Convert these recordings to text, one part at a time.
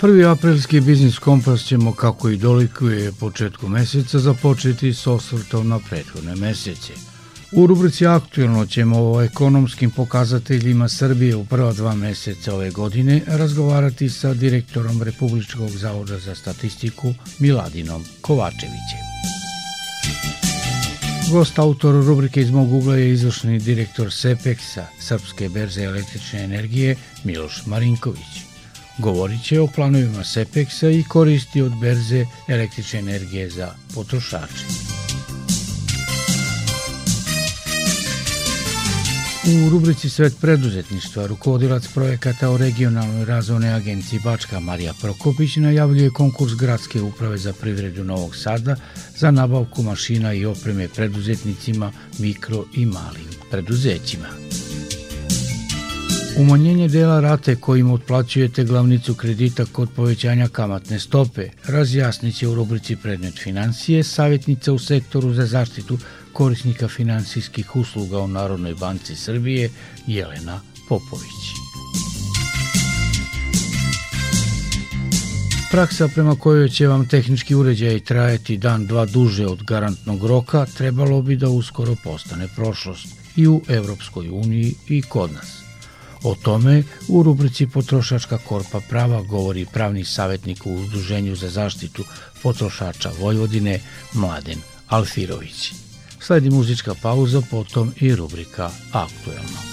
Prvi aprilski biznis kompas ćemo, kako i dolikuje početku meseca, započeti s osvrtom na prethodne mesece. U rubrici Aktualno ćemo o ekonomskim pokazateljima Srbije u prva dva meseca ove godine razgovarati sa direktorom Republičkog zavoda za statistiku Miladinom Kovačevićem. Gost autor rubrike iz mog ugla je izvršni direktor SEPEX-a, Srpske berze električne energije, Miloš Marinković. Govorit će o planovima SEPEX-a i koristi od berze električne energije za potrošače. U rubrici Svet preduzetništva rukovodilac projekata o regionalnoj razvojnoj agenciji Bačka Marija Prokopić najavljuje konkurs Gradske uprave za privredu Novog Sada za nabavku mašina i opreme preduzetnicima, mikro i malim preduzećima. Umanjenje dela rate kojim otplaćujete glavnicu kredita kod povećanja kamatne stope razjasnit će u rubrici Predmet financije savjetnica u sektoru za zaštitu korisnika finansijskih usluga u Narodnoj banci Srbije Jelena Popović. Praksa prema kojoj će vam tehnički uređaj trajati dan dva duže od garantnog roka trebalo bi da uskoro postane prošlost i u Evropskoj uniji i kod nas. O tome u rubrici Potrošačka korpa prava govori pravni savjetnik u Udruženju za zaštitu potrošača Vojvodine Mladen Alfirović. Sledi muzička pauza, potom i rubrika Aktuelno.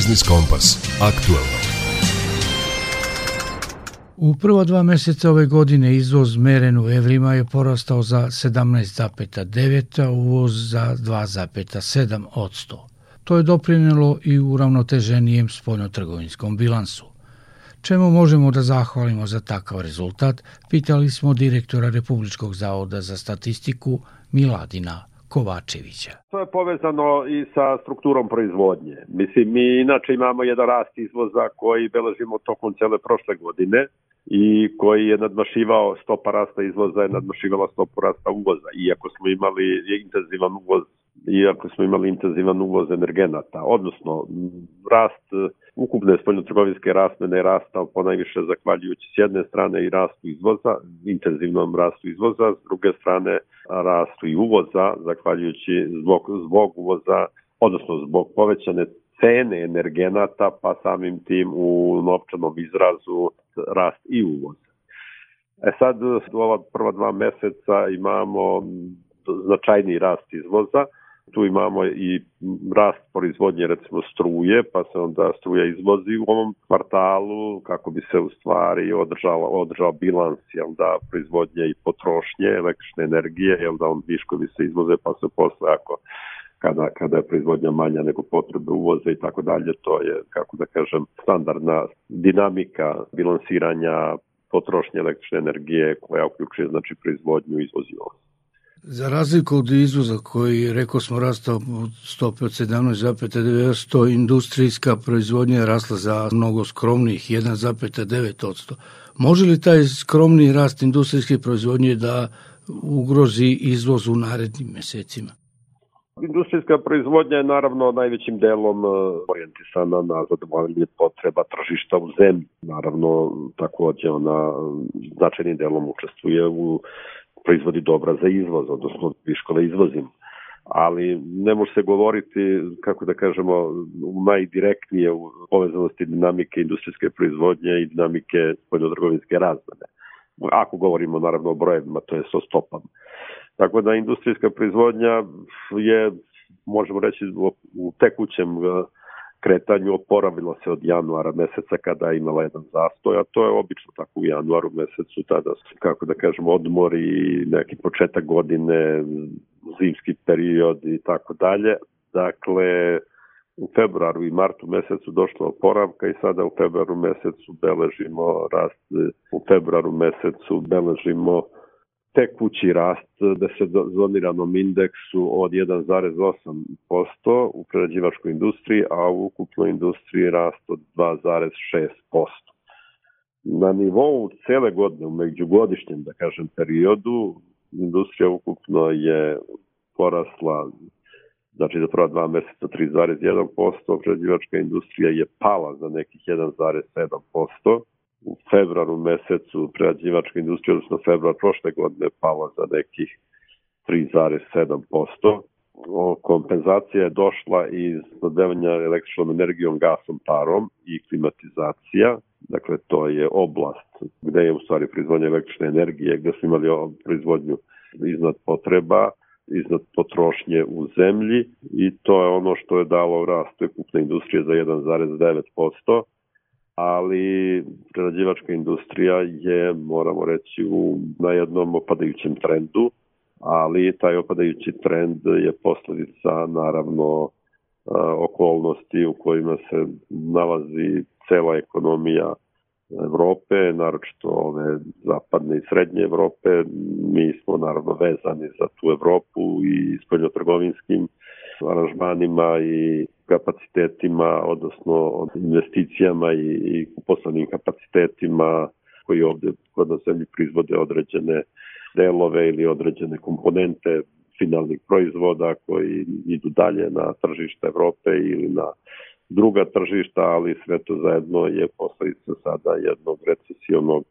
Biznis Kompas. Aktualno. U prva dva meseca ove godine izvoz meren u evrima je porastao za 17,9, a uvoz za 2,7 od 100. To je doprinelo i u ravnoteženijem spoljnotrgovinskom bilansu. Čemu možemo da zahvalimo za takav rezultat, pitali smo direktora Republičkog zavoda za statistiku Miladina Kovačevića. To je povezano i sa strukturom proizvodnje. Mislim, mi inače imamo jedan rast izvoza koji beležimo tokom cele prošle godine i koji je nadmašivao stopa rasta izvoza je nadmašivala stopu rasta uvoza. Iako smo imali intenzivan uvoz iako smo imali intenzivan uvoz energenata, odnosno rast ukupne spoljnotrgovinske rasmene je rastao ponajviše zahvaljujući s jedne strane i rastu izvoza, intenzivnom rastu izvoza, s druge strane rastu i uvoza, zahvaljujući zbog, zbog uvoza, odnosno zbog povećane cene energenata, pa samim tim u novčanom izrazu rast i uvoz. E sad, u ova prva dva meseca imamo značajni rast izvoza, tu imamo i rast proizvodnje recimo struje, pa se onda struja izvozi u ovom kvartalu kako bi se u stvari održala, održao bilans jel da, proizvodnje i potrošnje električne energije, jel da on viškovi se izvoze pa se posle ako kada, kada je proizvodnja manja nego potrebe uvoza i tako dalje, to je, kako da kažem, standardna dinamika bilansiranja potrošnje električne energije koja uključuje znači proizvodnju i izvoz i uvoz. Za razliku od izvoza koji, rekao smo, rastao u stopi od 17,9%, industrijska proizvodnja je rasla za mnogo skromnih 1,9%. Može li taj skromni rast industrijske proizvodnje da ugrozi izvoz u narednim mesecima? Industrijska proizvodnja je naravno najvećim delom e, orijentisana na zadovoljanje potreba tržišta u zemlji. Naravno, takođe ona značajnim delom učestvuje u proizvodi dobra za izvoz, odnosno viškove izvozimo. Ali ne može se govoriti, kako da kažemo, najdirektnije u povezanosti dinamike industrijske proizvodnje i dinamike spoljnotrgovinske razmene. Ako govorimo naravno o brojevima, to je so stopama. Tako da industrijska proizvodnja je, možemo reći, u tekućem kretanju oporavilo se od januara meseca kada je imala jedan zastoj, a to je obično tako u januaru mesecu, tada su, kako da kažemo, odmori, neki početak godine, zimski period i tako dalje. Dakle, u februaru i martu mesecu došlo oporavka i sada u februaru mesecu beležimo rast, u februaru mesecu beležimo tekući rast da se zoniranom indeksu od 1,8% u prerađivačkoj industriji, a u ukupnoj industriji rast od 2,6%. Na nivou cele godine, u međugodišnjem, da kažem, periodu, industrija ukupno je porasla znači za prva dva meseca 3,1%, prerađivačka industrija je pala za nekih 1,7%, u februaru mesecu prerađivačka industrija, odnosno februar prošle godine pala za nekih 3,7%. Kompenzacija je došla iz snadevanja električnom energijom, gasom, parom i klimatizacija. Dakle, to je oblast gde je u stvari proizvodnja električne energije, gde smo imali proizvodnju iznad potreba, iznad potrošnje u zemlji i to je ono što je dalo rast ukupne industrije za 1,9% ali prerađivačka industrija je, moramo reći, u, na jednom opadajućem trendu, ali taj opadajući trend je posledica, naravno, okolnosti u kojima se nalazi cela ekonomija Evrope, naročito ove zapadne i srednje Evrope. Mi smo naravno vezani za tu Evropu i spoljnotrgovinskim aranžmanima i kapacitetima, odnosno investicijama i, i poslovnim kapacitetima koji ovde kod nas zemlji proizvode određene delove ili određene komponente finalnih proizvoda koji idu dalje na tržište Evrope ili na druga tržišta, ali sve to zajedno je posledica sada jednog recesivnog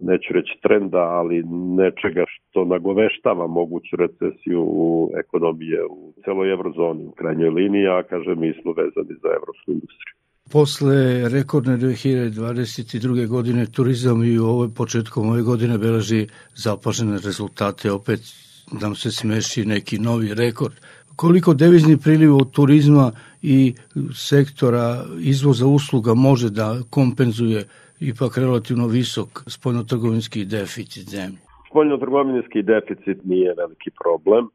neću reći trenda, ali nečega što nagoveštava moguću recesiju u ekonomije u celoj eurozoni u krajnjoj liniji, a kaže mi smo vezani za evropsku industriju. Posle rekordne 2022. godine turizam i u ovoj početkom ove godine beleži zapažene rezultate, opet nam se smeši neki novi rekord. Koliko devizni priliv od turizma i sektora izvoza usluga može da kompenzuje ipak relativno visok spoljnotrgovinski deficit zemlje? Spoljnotrgovinski deficit nije veliki problem.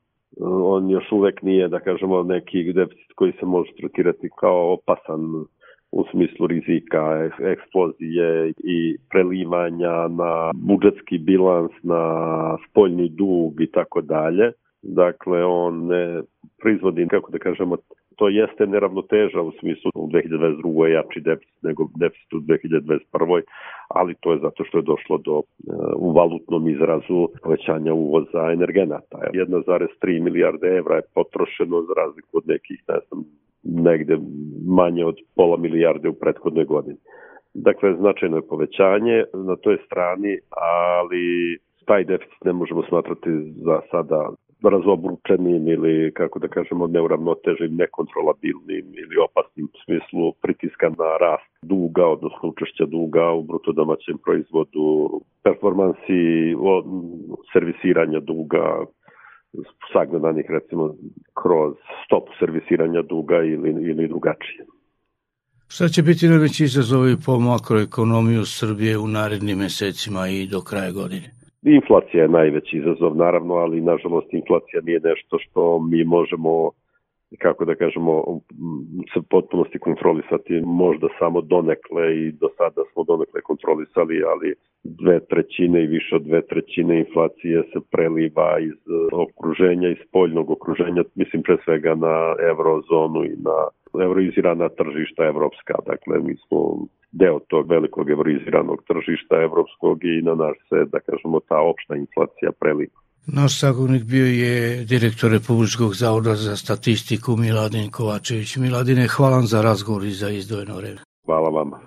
On još uvek nije, da kažemo, neki deficit koji se može tretirati kao opasan u smislu rizika, eksplozije i prelivanja na budžetski bilans, na spoljni dug i tako dalje. Dakle, on ne proizvodi, kako da kažemo, to jeste neravnoteža u smislu u 2022. je jači deficit nego deficit u 2021. ali to je zato što je došlo do e, u valutnom izrazu povećanja uvoza energenata. 1,3 milijarde evra je potrošeno za razliku od nekih, ne znam, negde manje od pola milijarde u prethodnoj godini. Dakle, značajno je povećanje na toj strani, ali taj deficit ne možemo smatrati za sada razobručenim ili, kako da kažemo, neuravnotežim, nekontrolabilnim ili opasnim u smislu pritiska na rast duga, odnosno učešća duga u bruto domaćem proizvodu, performansi servisiranja duga, sagledanih recimo kroz stopu servisiranja duga ili, ili drugačije. Šta će biti najveći izazovi po makroekonomiju Srbije u narednim mesecima i do kraja godine? Inflacija je najveći izazov, naravno, ali nažalost inflacija nije nešto što mi možemo kako da kažemo, se potpunosti kontrolisati možda samo donekle i do sada smo donekle kontrolisali, ali dve trećine i više od dve trećine inflacije se preliva iz okruženja, iz spoljnog okruženja, mislim pre svega na eurozonu i na euroizirana tržišta evropska. Dakle, mi smo deo tog velikog euroiziranog tržišta evropskog i na nas se, da kažemo, ta opšta inflacija preliva. Naš sagovnik bio je direktor Republičkog zavoda za statistiku Miladin Kovačević. Miladine, hvala za razgovor i za izdvojeno vreme. Hvala vama.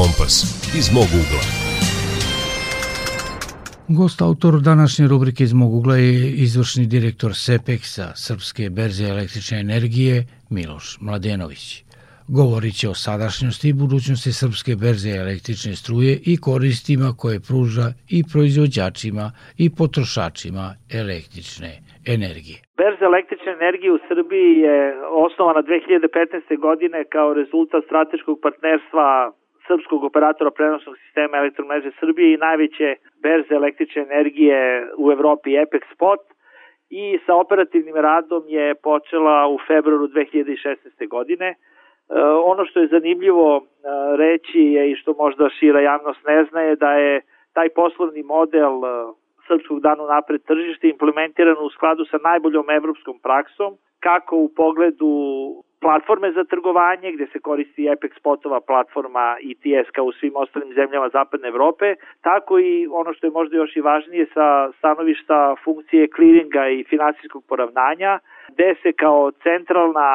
Kompas iz mog ugla. Gost autor današnje rubrike iz mog ugla je izvršni direktor SEPEX-a, Srpske berze električne energije, Miloš Mladenović. Govorit će o sadašnjosti i budućnosti Srpske berze električne struje i koristima koje pruža i proizvođačima i potrošačima električne energije. Berza električne energije u Srbiji je osnovana 2015. godine kao rezultat strateškog partnerstva srpskog operatora prenosnog sistema elektromreže Srbije i najveće berze električne energije u Evropi Epex Spot i sa operativnim radom je počela u februaru 2016. godine. E, ono što je zanimljivo e, reći je i što možda šira javnost ne zna je da je taj poslovni model e, srpskog danu napred tržište implementirano u skladu sa najboljom evropskom praksom, kako u pogledu platforme za trgovanje gde se koristi Apex Spotova platforma ETS kao u svim ostalim zemljama Zapadne Evrope, tako i ono što je možda još i važnije sa stanovišta funkcije clearinga i finansijskog poravnanja, gde se kao centralna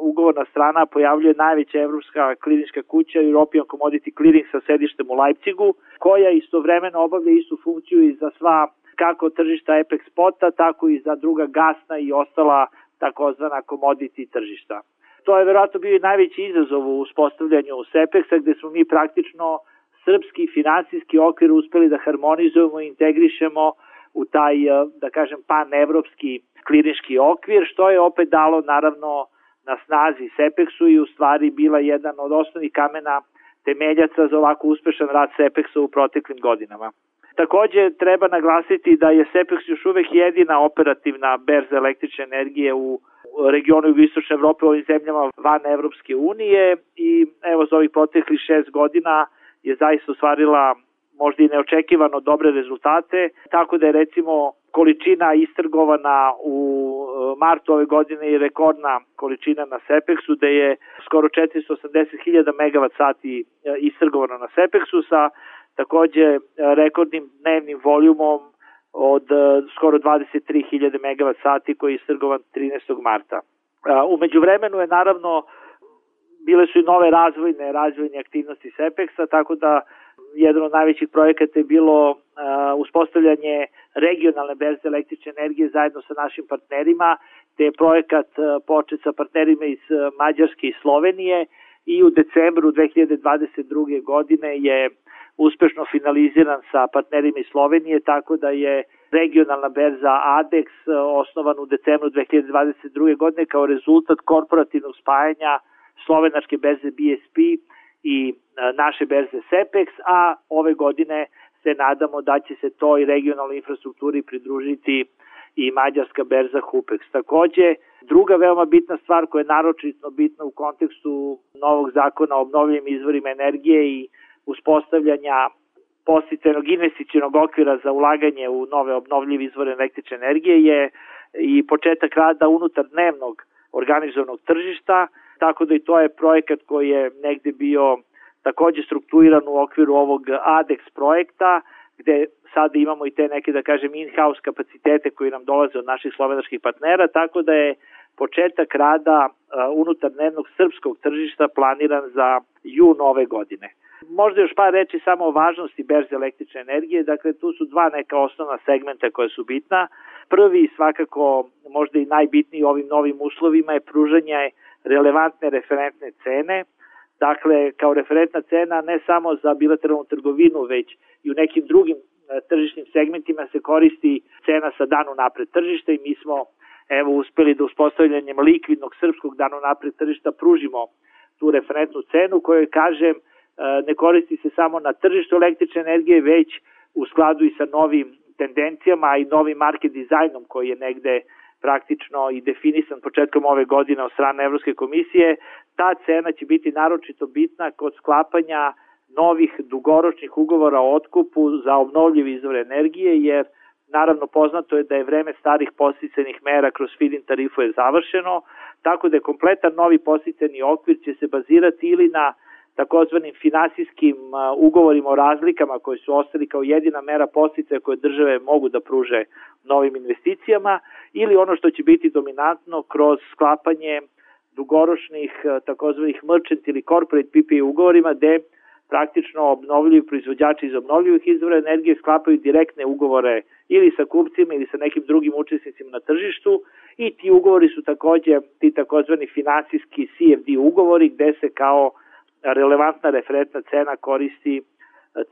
ugovorna strana pojavljuje najveća evropska klinička kuća European Commodity Clearing sa sedištem u Leipzigu, koja istovremeno obavlja istu funkciju i za sva kako tržišta Apex Spota, tako i za druga gasna i ostala takozvana commodity tržišta. To je verovatno bio i najveći izazov u uspostavljanju SEPEX-a gde smo mi praktično srpski finansijski okvir uspeli da harmonizujemo i integrišemo u taj, da kažem, pan-evropski klinički okvir, što je opet dalo naravno na snazi SEPEX-u i u stvari bila jedan od osnovnih kamena temeljaca za ovako uspešan rad SEPEX-a u proteklim godinama. Takođe treba naglasiti da je SEPEX još uvek jedina operativna berza električne energije u regionu jugoistočne Evrope u ovim zemljama van Evropske unije i evo za ovih proteklih šest godina je zaista ostvarila možda i neočekivano dobre rezultate, tako da je recimo količina istrgovana u e, martu ove godine i rekordna količina na Sepexu, da je skoro 480.000 MW sati e, istrgovano na Sepexu sa takođe e, rekordnim dnevnim voljumom od skoro 23.000 MW sati koji je istrgovan 13. marta. Umeđu vremenu je naravno bile su i nove razvojne razvojne aktivnosti SEPEX-a, tako da jedan od najvećih projekata je bilo uh, uspostavljanje regionalne berze električne energije zajedno sa našim partnerima, te je projekat počet sa partnerima iz Mađarske i Slovenije i u decembru 2022. godine je uspešno finaliziran sa partnerima iz Slovenije, tako da je regionalna berza ADEX osnovan u decembru 2022. godine kao rezultat korporativnog spajanja slovenačke berze BSP i e, naše berze SEPEX, a ove godine se nadamo da će se toj regionalnoj infrastrukturi pridružiti i mađarska berza Hupex. Takođe, druga veoma bitna stvar koja je naročitno bitna u kontekstu novog zakona o obnovljivim izvorima energije i uspostavljanja posticenog investicionog okvira za ulaganje u nove obnovljive izvore električne energije je i početak rada unutar dnevnog organizovanog tržišta, tako da i to je projekat koji je negde bio takođe strukturiran u okviru ovog ADEX projekta, gde sada imamo i te neke, da kažem, in-house kapacitete koji nam dolaze od naših slovenačkih partnera, tako da je početak rada unutar dnevnog srpskog tržišta planiran za jun ove godine. Možda još par reči samo o važnosti berze električne energije, dakle tu su dva neka osnovna segmenta koja su bitna. Prvi svakako možda i najbitniji ovim novim uslovima je pružanje relevantne referentne cene, dakle kao referentna cena ne samo za bilateralnu trgovinu, već i u nekim drugim e, tržišnim segmentima se koristi cena sa danu napred tržišta i mi smo evo uspeli da uspostavljanjem likvidnog srpskog danu napred tržišta pružimo tu referentnu cenu koju kažem ne koristi se samo na tržištu električne energije već u skladu i sa novim tendencijama i novim market dizajnom koji je negde praktično i definisan početkom ove godine od strane Evropske komisije, ta cena će biti naročito bitna kod sklapanja novih dugoročnih ugovora o otkupu za obnovljive izvore energije, jer naravno poznato je da je vreme starih posticenih mera kroz feed-in tarifu je završeno, tako da je kompletan novi posticeni okvir će se bazirati ili na takozvanim finansijskim ugovorima o razlikama koji su ostali kao jedina mera posticaja koje države mogu da pruže novim investicijama ili ono što će biti dominantno kroz sklapanje dugoročnih takozvanih merchant ili corporate PPA ugovorima gde praktično obnovljivi proizvođači iz obnovljivih izvora energije sklapaju direktne ugovore ili sa kupcima ili sa nekim drugim učesnicima na tržištu i ti ugovori su takođe ti takozvani finansijski CFD ugovori gde se kao relevantna referentna cena koristi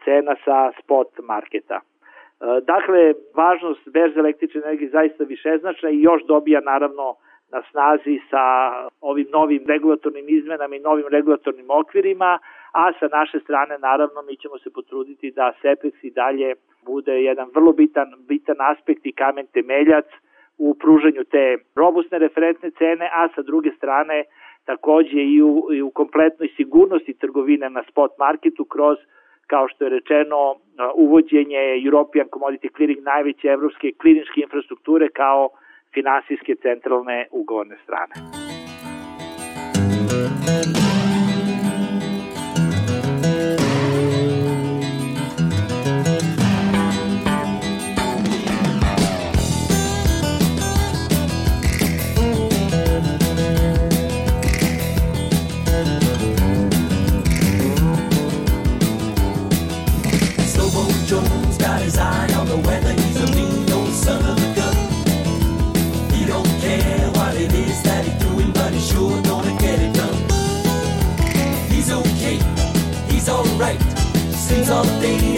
cena sa spot marketa. Dakle, važnost berze električne energije zaista višeznačna i još dobija naravno na snazi sa ovim novim regulatornim izmenama i novim regulatornim okvirima, a sa naše strane naravno mi ćemo se potruditi da SEPEX i dalje bude jedan vrlo bitan, bitan aspekt i kamen temeljac u pružanju te robustne referentne cene, a sa druge strane takođe i u, i u kompletnoj sigurnosti trgovine na spot marketu kroz kao što je rečeno, uvođenje European Commodity Clearing najveće evropske klirinške infrastrukture kao finansijske centralne ugovorne strane. blessings all.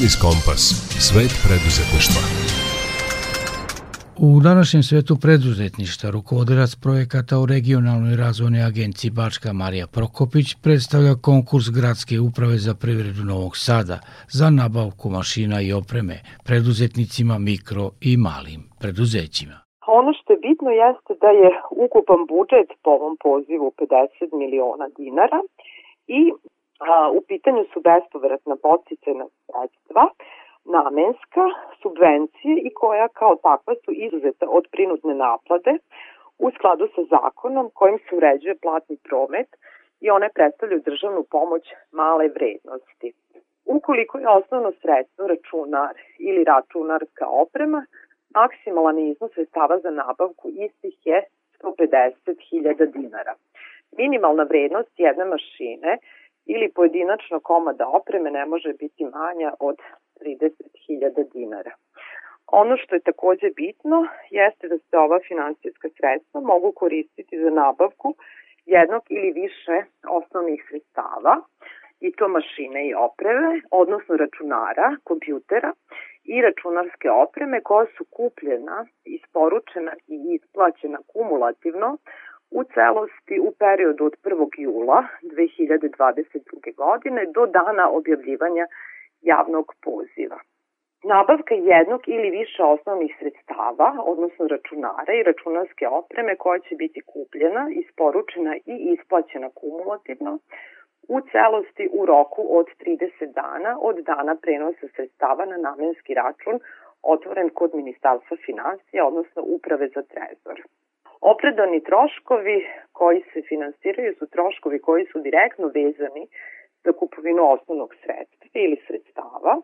Biznis Kompas. Svet preduzetništva. U današnjem svetu preduzetništva rukovodilac projekata u regionalnoj razvojnoj agenciji Bačka Marija Prokopić predstavlja konkurs Gradske uprave za privredu Novog Sada za nabavku mašina i opreme preduzetnicima mikro i malim preduzećima. Ono što je bitno jeste da je ukupan budžet po ovom pozivu 50 miliona dinara i a, u pitanju su bespovratna posticajna sredstva, namenska, subvencije i koja kao takva su izuzeta od prinudne naplade u skladu sa zakonom kojim se uređuje platni promet i one predstavljaju državnu pomoć male vrednosti. Ukoliko je osnovno sredstvo računar ili računarska oprema, maksimalan iznos sredstava za nabavku istih je 150.000 dinara. Minimalna vrednost jedne mašine ili pojedinačno komada opreme ne može biti manja od 30.000 dinara. Ono što je takođe bitno jeste da se ova finansijska sredstva mogu koristiti za nabavku jednog ili više osnovnih sredstava i to mašine i opreme, odnosno računara, kompjutera i računarske opreme koja su kupljena, isporučena i isplaćena kumulativno u celosti u periodu od 1. jula 2022. godine do dana objavljivanja javnog poziva. Nabavka jednog ili više osnovnih sredstava, odnosno računara i računarske opreme koja će biti kupljena, isporučena i isplaćena kumulativno u celosti u roku od 30 dana od dana prenosa sredstava na namenski račun otvoren kod Ministarstva financija, odnosno Uprave za trezor. Opredani troškovi koji se finansiraju su troškovi koji su direktno vezani za kupovinu osnovnog sredstva ili sredstava,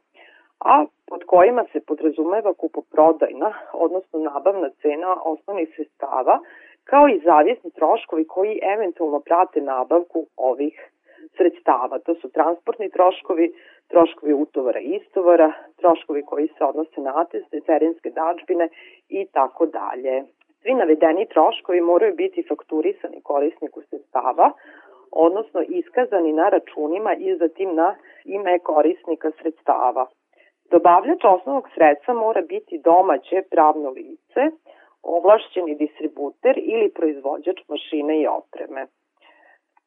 a pod kojima se podrazumeva kupoprodajna, odnosno nabavna cena osnovnih sredstava, kao i zavisni troškovi koji eventualno prate nabavku ovih sredstava. To su transportni troškovi, troškovi utovara i istovara, troškovi koji se odnose na ateste, carinske dačbine i tako dalje. Svi navedeni troškovi moraju biti fakturisani korisniku sredstava, odnosno iskazani na računima i zatim na ime korisnika sredstava. Dobavljač osnovnog sredstva mora biti domaće pravno lice, ovlašćeni distributer ili proizvođač mašine i opreme.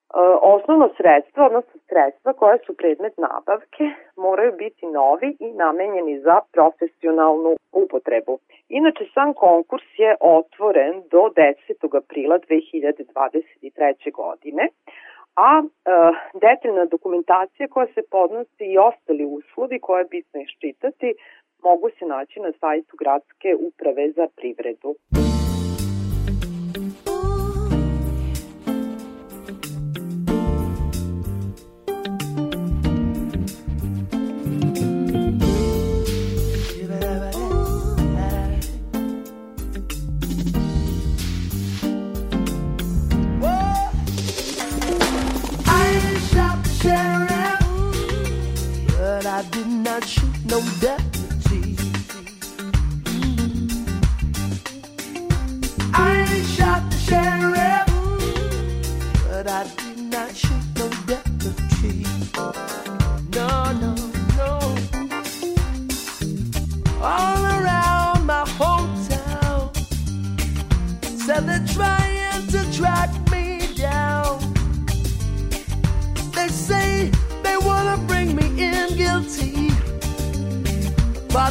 E, osnovno sredstvo, odnosno sredstva koja su predmet nabavke, moraju biti novi i namenjeni za profesionalnu upotrebu. Inače, sam konkurs je otvoren do 10. aprila 2023. godine, a e, detaljna dokumentacija koja se podnosi i ostali uslovi koje je bitno iščitati mogu se naći na sajtu Gradske uprave za privredu. Not no deputy.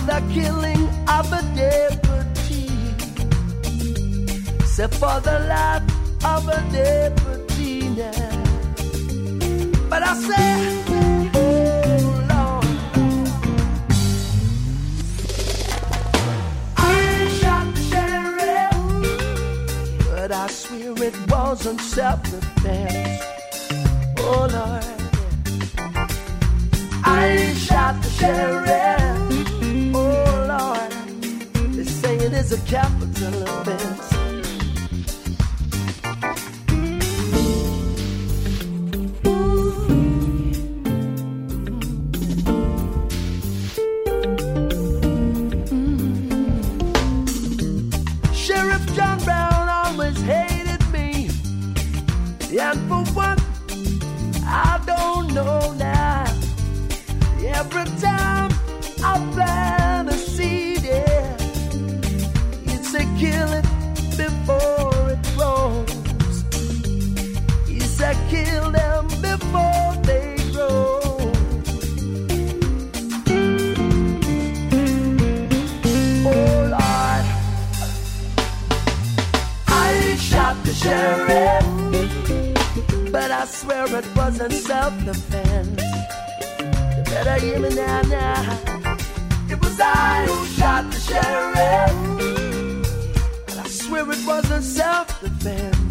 The killing of a deputy. Except for the life of a deputy now. But I say, oh Lord, I shot the sheriff, but I swear it wasn't self-defense. Oh Lord. I shot the sheriff. Is a capital offense. Swear it wasn't self-defense You better hear me now, now. It was I who shot the sheriff. And I swear it wasn't self-defense.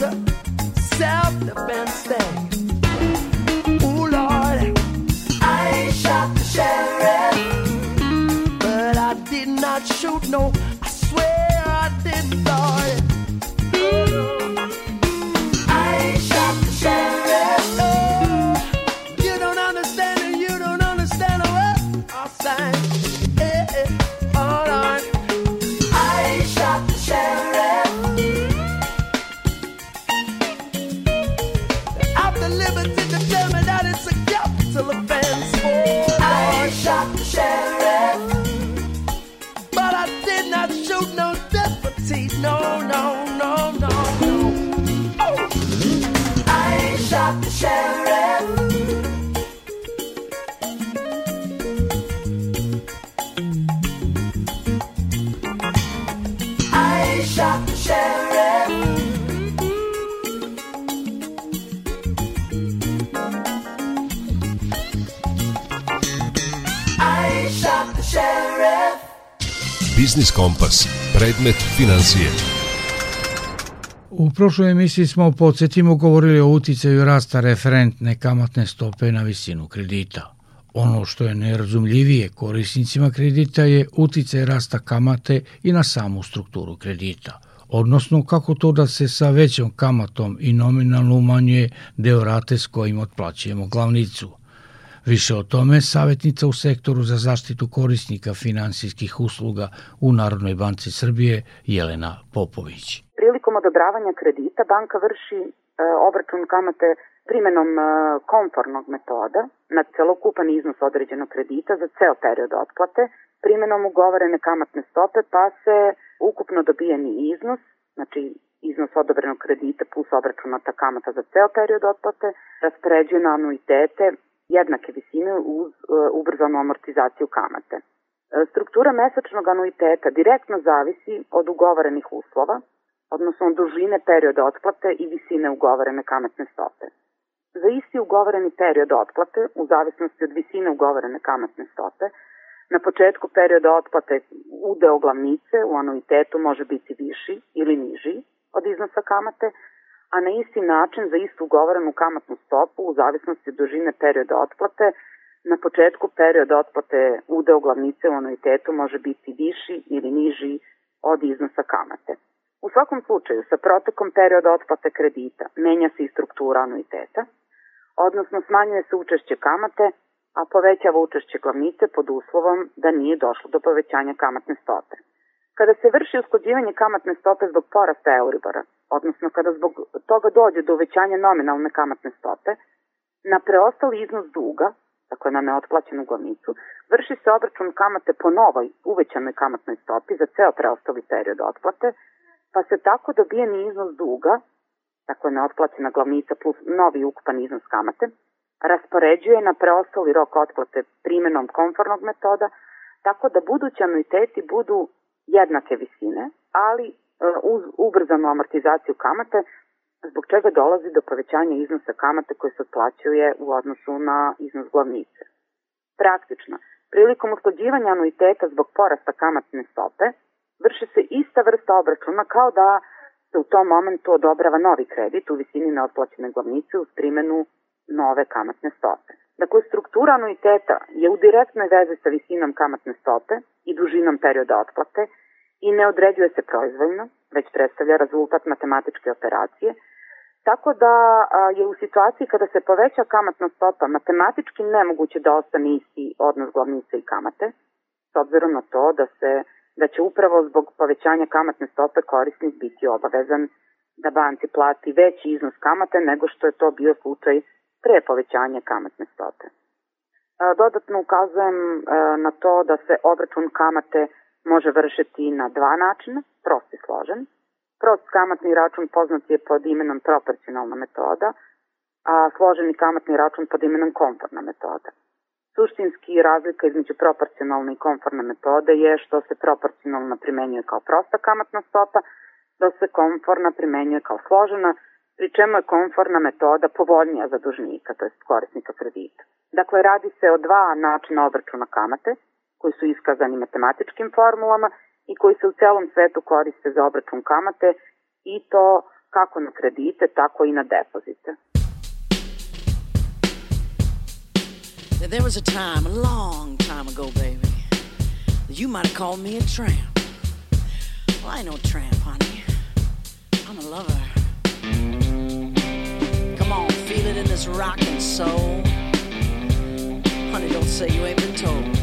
self defense. Prošloj emisiji smo podsjetimo govorili o uticaju rasta referentne kamatne stope na visinu kredita. Ono što je nerazumljivije korisnicima kredita je uticaj rasta kamate i na samu strukturu kredita, odnosno kako to da se sa većom kamatom i nominalno umanjuje deo rate s kojim otplaćujemo glavnicu. Više o tome savjetnica u sektoru za zaštitu korisnika finansijskih usluga u Narodnoj banci Srbije Jelena Popović. Prilikom odobravanja kredita banka vrši e, obračun kamate primenom e, konformnog metoda na celokupan iznos određenog kredita za ceo period otplate, primenom ugovorene kamatne stope pa se ukupno dobijeni iznos, znači iznos odobrenog kredita plus obračunata kamata za ceo period otplate, raspoređuje na anuitete jednake visine uz e, ubrzanu amortizaciju kamate. Struktura mesečnog anuiteta direktno zavisi od ugovorenih uslova, odnosno od dužine perioda otplate i visine ugovorene kamatne stope. Za isti ugovoreni period otplate, u zavisnosti od visine ugovorene kamatne stope, na početku perioda otplate udeo glavnice u anuitetu može biti viši ili niži od iznosa kamate, a na isti način za istu ugovorenu kamatnu stopu u zavisnosti od dužine perioda otplate na početku perioda otplate udeo glavnice u anuitetu može biti viši ili niži od iznosa kamate. U svakom slučaju, sa protekom perioda otplate kredita menja se i struktura anuiteta, odnosno smanjuje se učešće kamate, a povećava učešće glavnice pod uslovom da nije došlo do povećanja kamatne stope. Kada se vrši usklađivanje kamatne stope zbog porasta Euribora, odnosno kada zbog toga dođe do uvećanja nominalne kamatne stope, na preostali iznos duga, dakle na neotplaćenu glavnicu, vrši se obračun kamate po novoj uvećanoj kamatnoj stopi za ceo preostali period otplate, pa se tako dobijeni iznos duga, dakle neotplaćena glavnica plus novi ukupan iznos kamate, raspoređuje na preostali rok otplate primenom konformnog metoda, tako da budući anuiteti budu jednake visine, ali e, uz ubrzanu amortizaciju kamate, zbog čega dolazi do povećanja iznosa kamate koje se otplaćuje u odnosu na iznos glavnice. Praktično, prilikom usklađivanja anuiteta zbog porasta kamatne stope, vrši se ista vrsta obračuna kao da se u tom momentu odobrava novi kredit u visini neotplaćene glavnice uz primenu nove kamatne stope. Dakle, struktura anuiteta je u direktnoj vezi sa visinom kamatne stope i dužinom perioda otplate i ne određuje se proizvoljno, već predstavlja rezultat matematičke operacije, tako da je u situaciji kada se poveća kamatna stopa matematički nemoguće da ostane isti odnos glavnice i kamate, s obzirom na to da se da će upravo zbog povećanja kamatne stope korisnik biti obavezan da banci plati veći iznos kamate nego što je to bio slučaj pre povećanja kamatne stope. Dodatno ukazujem na to da se obračun kamate može vršiti na dva načina, prost i složen. Prost kamatni račun poznat je pod imenom proporcionalna metoda, a složeni kamatni račun pod imenom konforna metoda. Suštinski razlika između proporcionalne i konforne metode je što se proporcionalna primenjuje kao prosta kamatna stopa, da se konforna primenjuje kao složena, pri čemu je konforna metoda povoljnija za dužnika, to je korisnika kredita. Dakle, radi se o dva načina obračuna kamate, koji su iskazani matematičkim formulama i koji se u celom svetu koriste za obračun kamate i to kako na kredite, tako i na depozite. There was a time, a long time ago, baby, that you might have called me a tramp. Well, I ain't no tramp, honey. I'm a lover. Come on, feel it in this rockin' soul. Honey, don't say you ain't been told.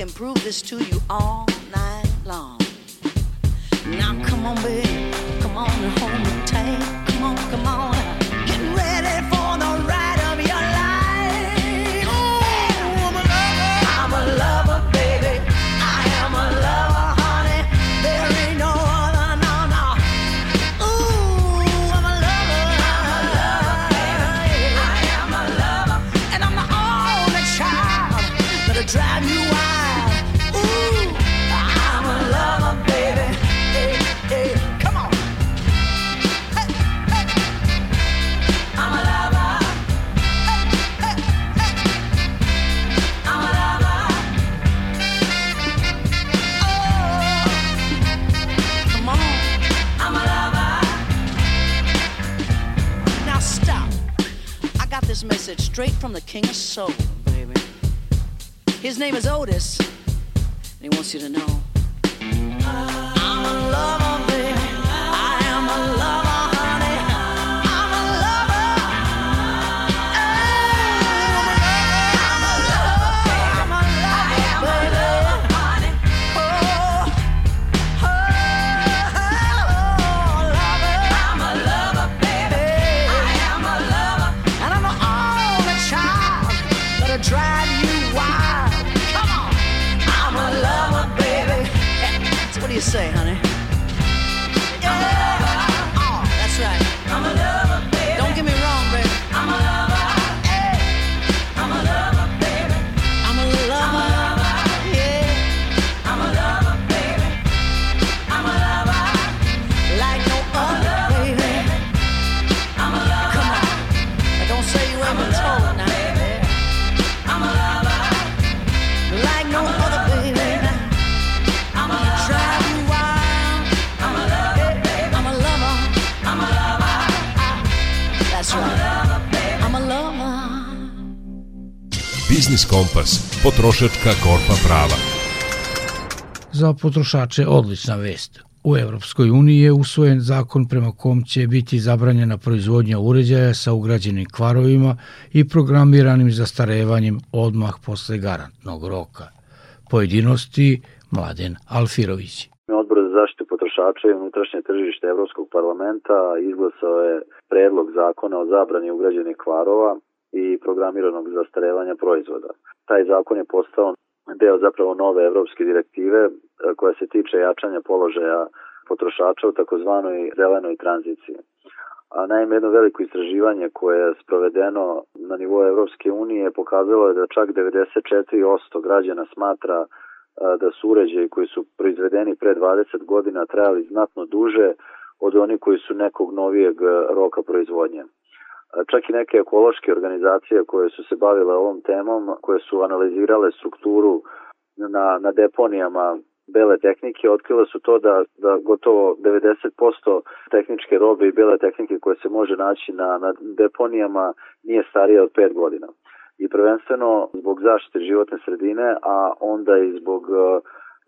Can prove this to you all night long. Now come on, baby, come on and hold me tight. Straight from the King of Soul, baby. His name is Otis, and he wants you to know. Biznis Kompas. Potrošačka korpa prava. Za potrošače odlična vest. U Evropskoj uniji je usvojen zakon prema kom će biti zabranjena proizvodnja uređaja sa ugrađenim kvarovima i programiranim zastarevanjem odmah posle garantnog roka. Pojedinosti Mladen Alfirović. Odbor za zaštitu potrošača i unutrašnje tržište Evropskog parlamenta izglasao je predlog zakona o zabrani ugrađenih kvarova i programiranog zastarevanja proizvoda. Taj zakon je postao deo zapravo nove evropske direktive e, koja se tiče jačanja položaja potrošača u takozvanoj zelenoj tranziciji. A naime, jedno veliko istraživanje koje je sprovedeno na nivou Evropske unije pokazalo je da čak 94% građana smatra da su uređaji koji su proizvedeni pre 20 godina trajali znatno duže od onih koji su nekog novijeg roka proizvodnje. Čak i neke ekološke organizacije koje su se bavile ovom temom, koje su analizirale strukturu na, na deponijama bele tehnike, otkrile su to da, da gotovo 90% tehničke robe i bele tehnike koje se može naći na, na deponijama nije starije od 5 godina. I prvenstveno zbog zaštite životne sredine, a onda i zbog uh,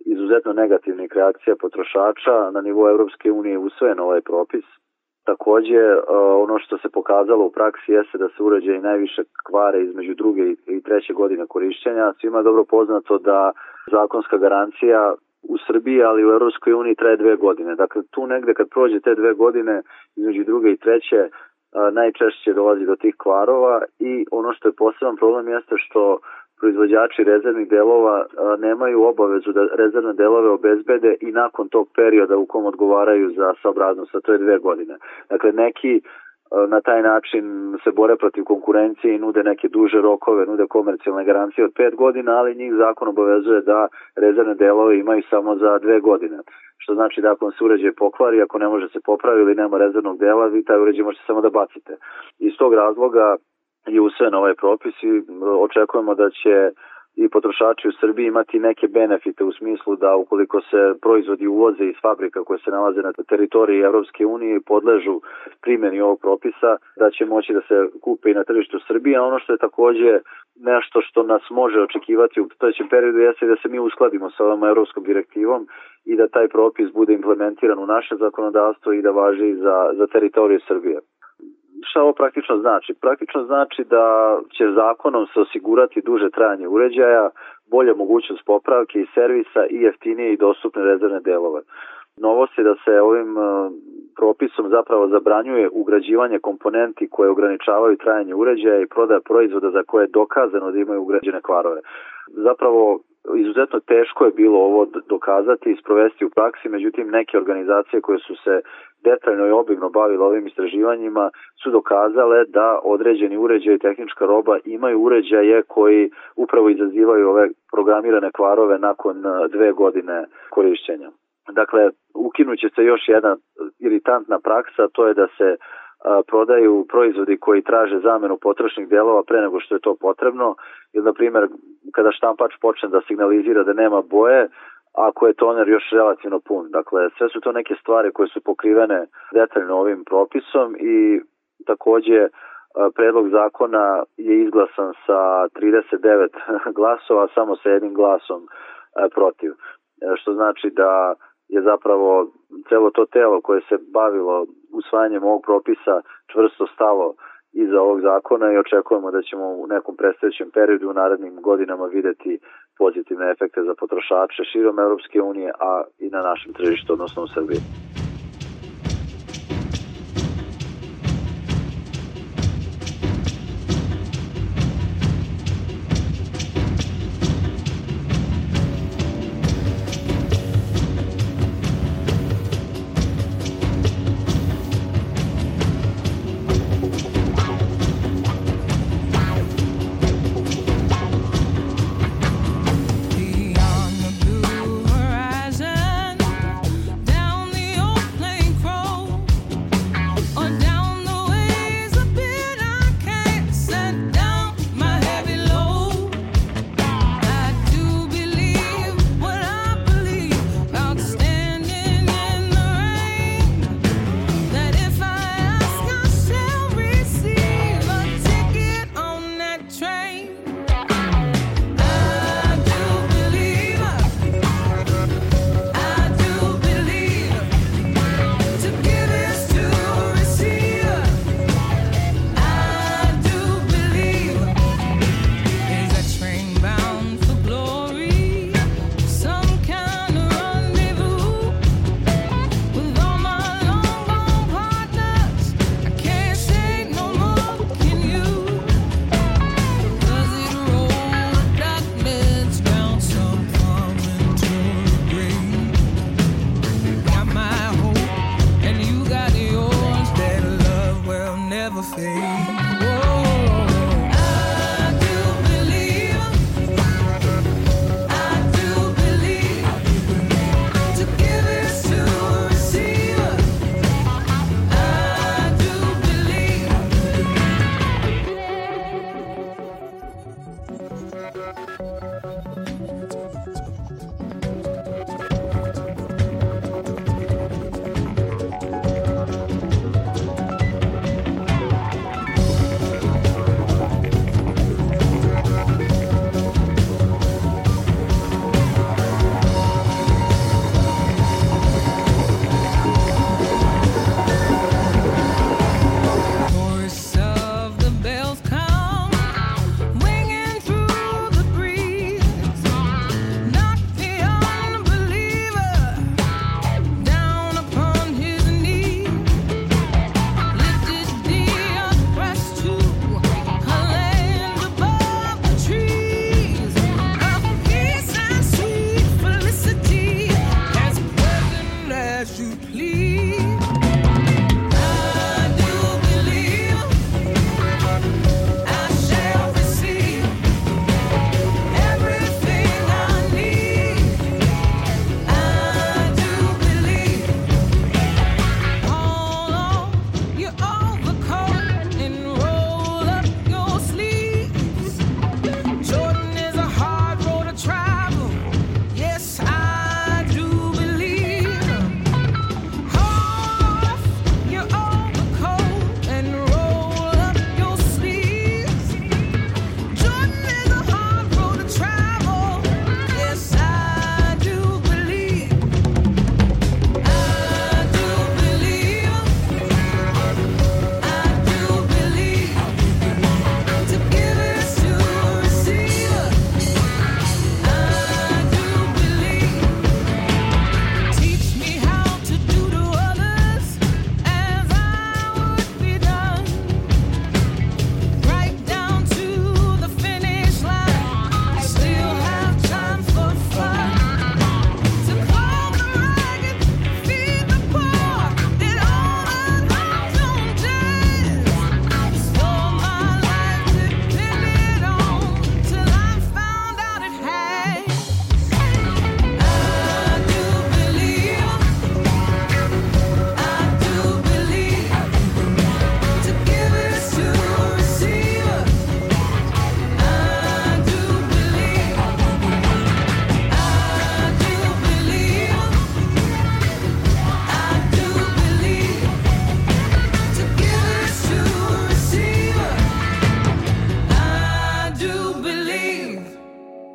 izuzetno negativnih reakcija potrošača na nivou Evropske unije usvojen ovaj propis. Takođe, ono što se pokazalo u praksi jeste da se uređaji najviše kvare između druge i treće godine korišćenja. Svima je dobro poznato da zakonska garancija u Srbiji, ali u Europskoj uniji traje dve godine. Dakle, tu negde kad prođe te dve godine između druge i treće, najčešće dolazi do tih kvarova i ono što je poseban problem jeste što proizvođači rezervnih delova nemaju obavezu da rezervne delove obezbede i nakon tog perioda u kom odgovaraju za saobraznost, a to je dve godine. Dakle, neki na taj način se bore protiv konkurencije i nude neke duže rokove, nude komercijalne garancije od 5 godina, ali njih zakon obavezuje da rezervne delove imaju samo za dve godine. Što znači da ako se uređaj pokvari, ako ne može se popravi ili nema rezervnog dela, vi taj uređaj možete samo da bacite. Iz tog razloga je usvojen ovaj propis i očekujemo da će i potrošači u Srbiji imati neke benefite u smislu da ukoliko se proizvodi uvoze iz fabrika koje se nalaze na teritoriji Evropske unije i podležu primjeni ovog propisa, da će moći da se kupe i na tržištu Srbije, ono što je takođe nešto što nas može očekivati u tojećem periodu jeste da se mi uskladimo sa ovom evropskom direktivom i da taj propis bude implementiran u naše zakonodavstvo i da važi za, za teritoriju Srbije šta ovo praktično znači? Praktično znači da će zakonom se osigurati duže trajanje uređaja, bolja mogućnost popravke i servisa i jeftinije i dostupne rezervne delove. Novost je da se ovim e, propisom zapravo zabranjuje ugrađivanje komponenti koje ograničavaju trajanje uređaja i prodaja proizvoda za koje je dokazano da imaju ugrađene kvarove. Zapravo izuzetno teško je bilo ovo dokazati i sprovesti u praksi, međutim neke organizacije koje su se detaljno i obimno bavile ovim istraživanjima su dokazale da određeni uređaj i tehnička roba imaju uređaje koji upravo izazivaju ove programirane kvarove nakon dve godine korišćenja. Dakle, ukinuće se još jedna iritantna praksa, to je da se prodaju proizvodi koji traže zamenu potrošnih delova pre nego što je to potrebno. Ili, na primjer, kada štampač počne da signalizira da nema boje, ako je toner još relativno pun. Dakle, sve su to neke stvari koje su pokrivene detaljno ovim propisom i takođe predlog zakona je izglasan sa 39 glasova, samo sa jednim glasom protiv. E, što znači da je zapravo celo to telo koje se bavilo usvajanjem ovog propisa čvrsto stalo iza ovog zakona i očekujemo da ćemo u nekom predstavljećem periodu u narednim godinama videti pozitivne efekte za potrošače širom Europske unije, a i na našem tržištu, odnosno u Srbiji.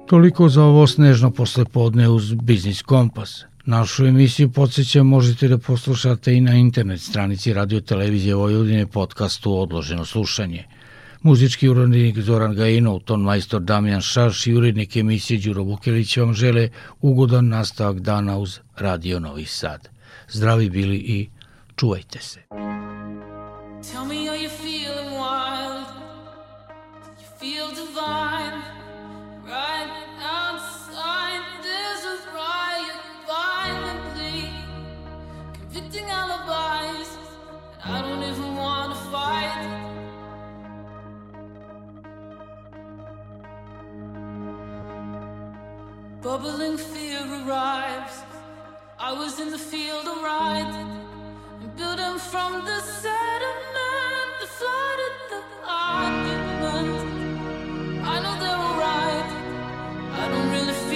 Toliko za ovo snežno poslepodne uz Biznis Kompas. Našu emisiju podsjećam možete da poslušate i na internet stranici Radio Televizije Vojvodine podcastu Odloženo slušanje. Muzički urednik Zoran Gajinov, ton majstor Damjan Šaš i urednik emisije Đuro Vukelić vam žele ugodan nastavak dana uz Radio Novi Sad. Zdravi bili i čuvajte se. Tell me bubbling fear arrives. I was in the field of right building from the sediment that flooded the argument. I know they were right. I don't really.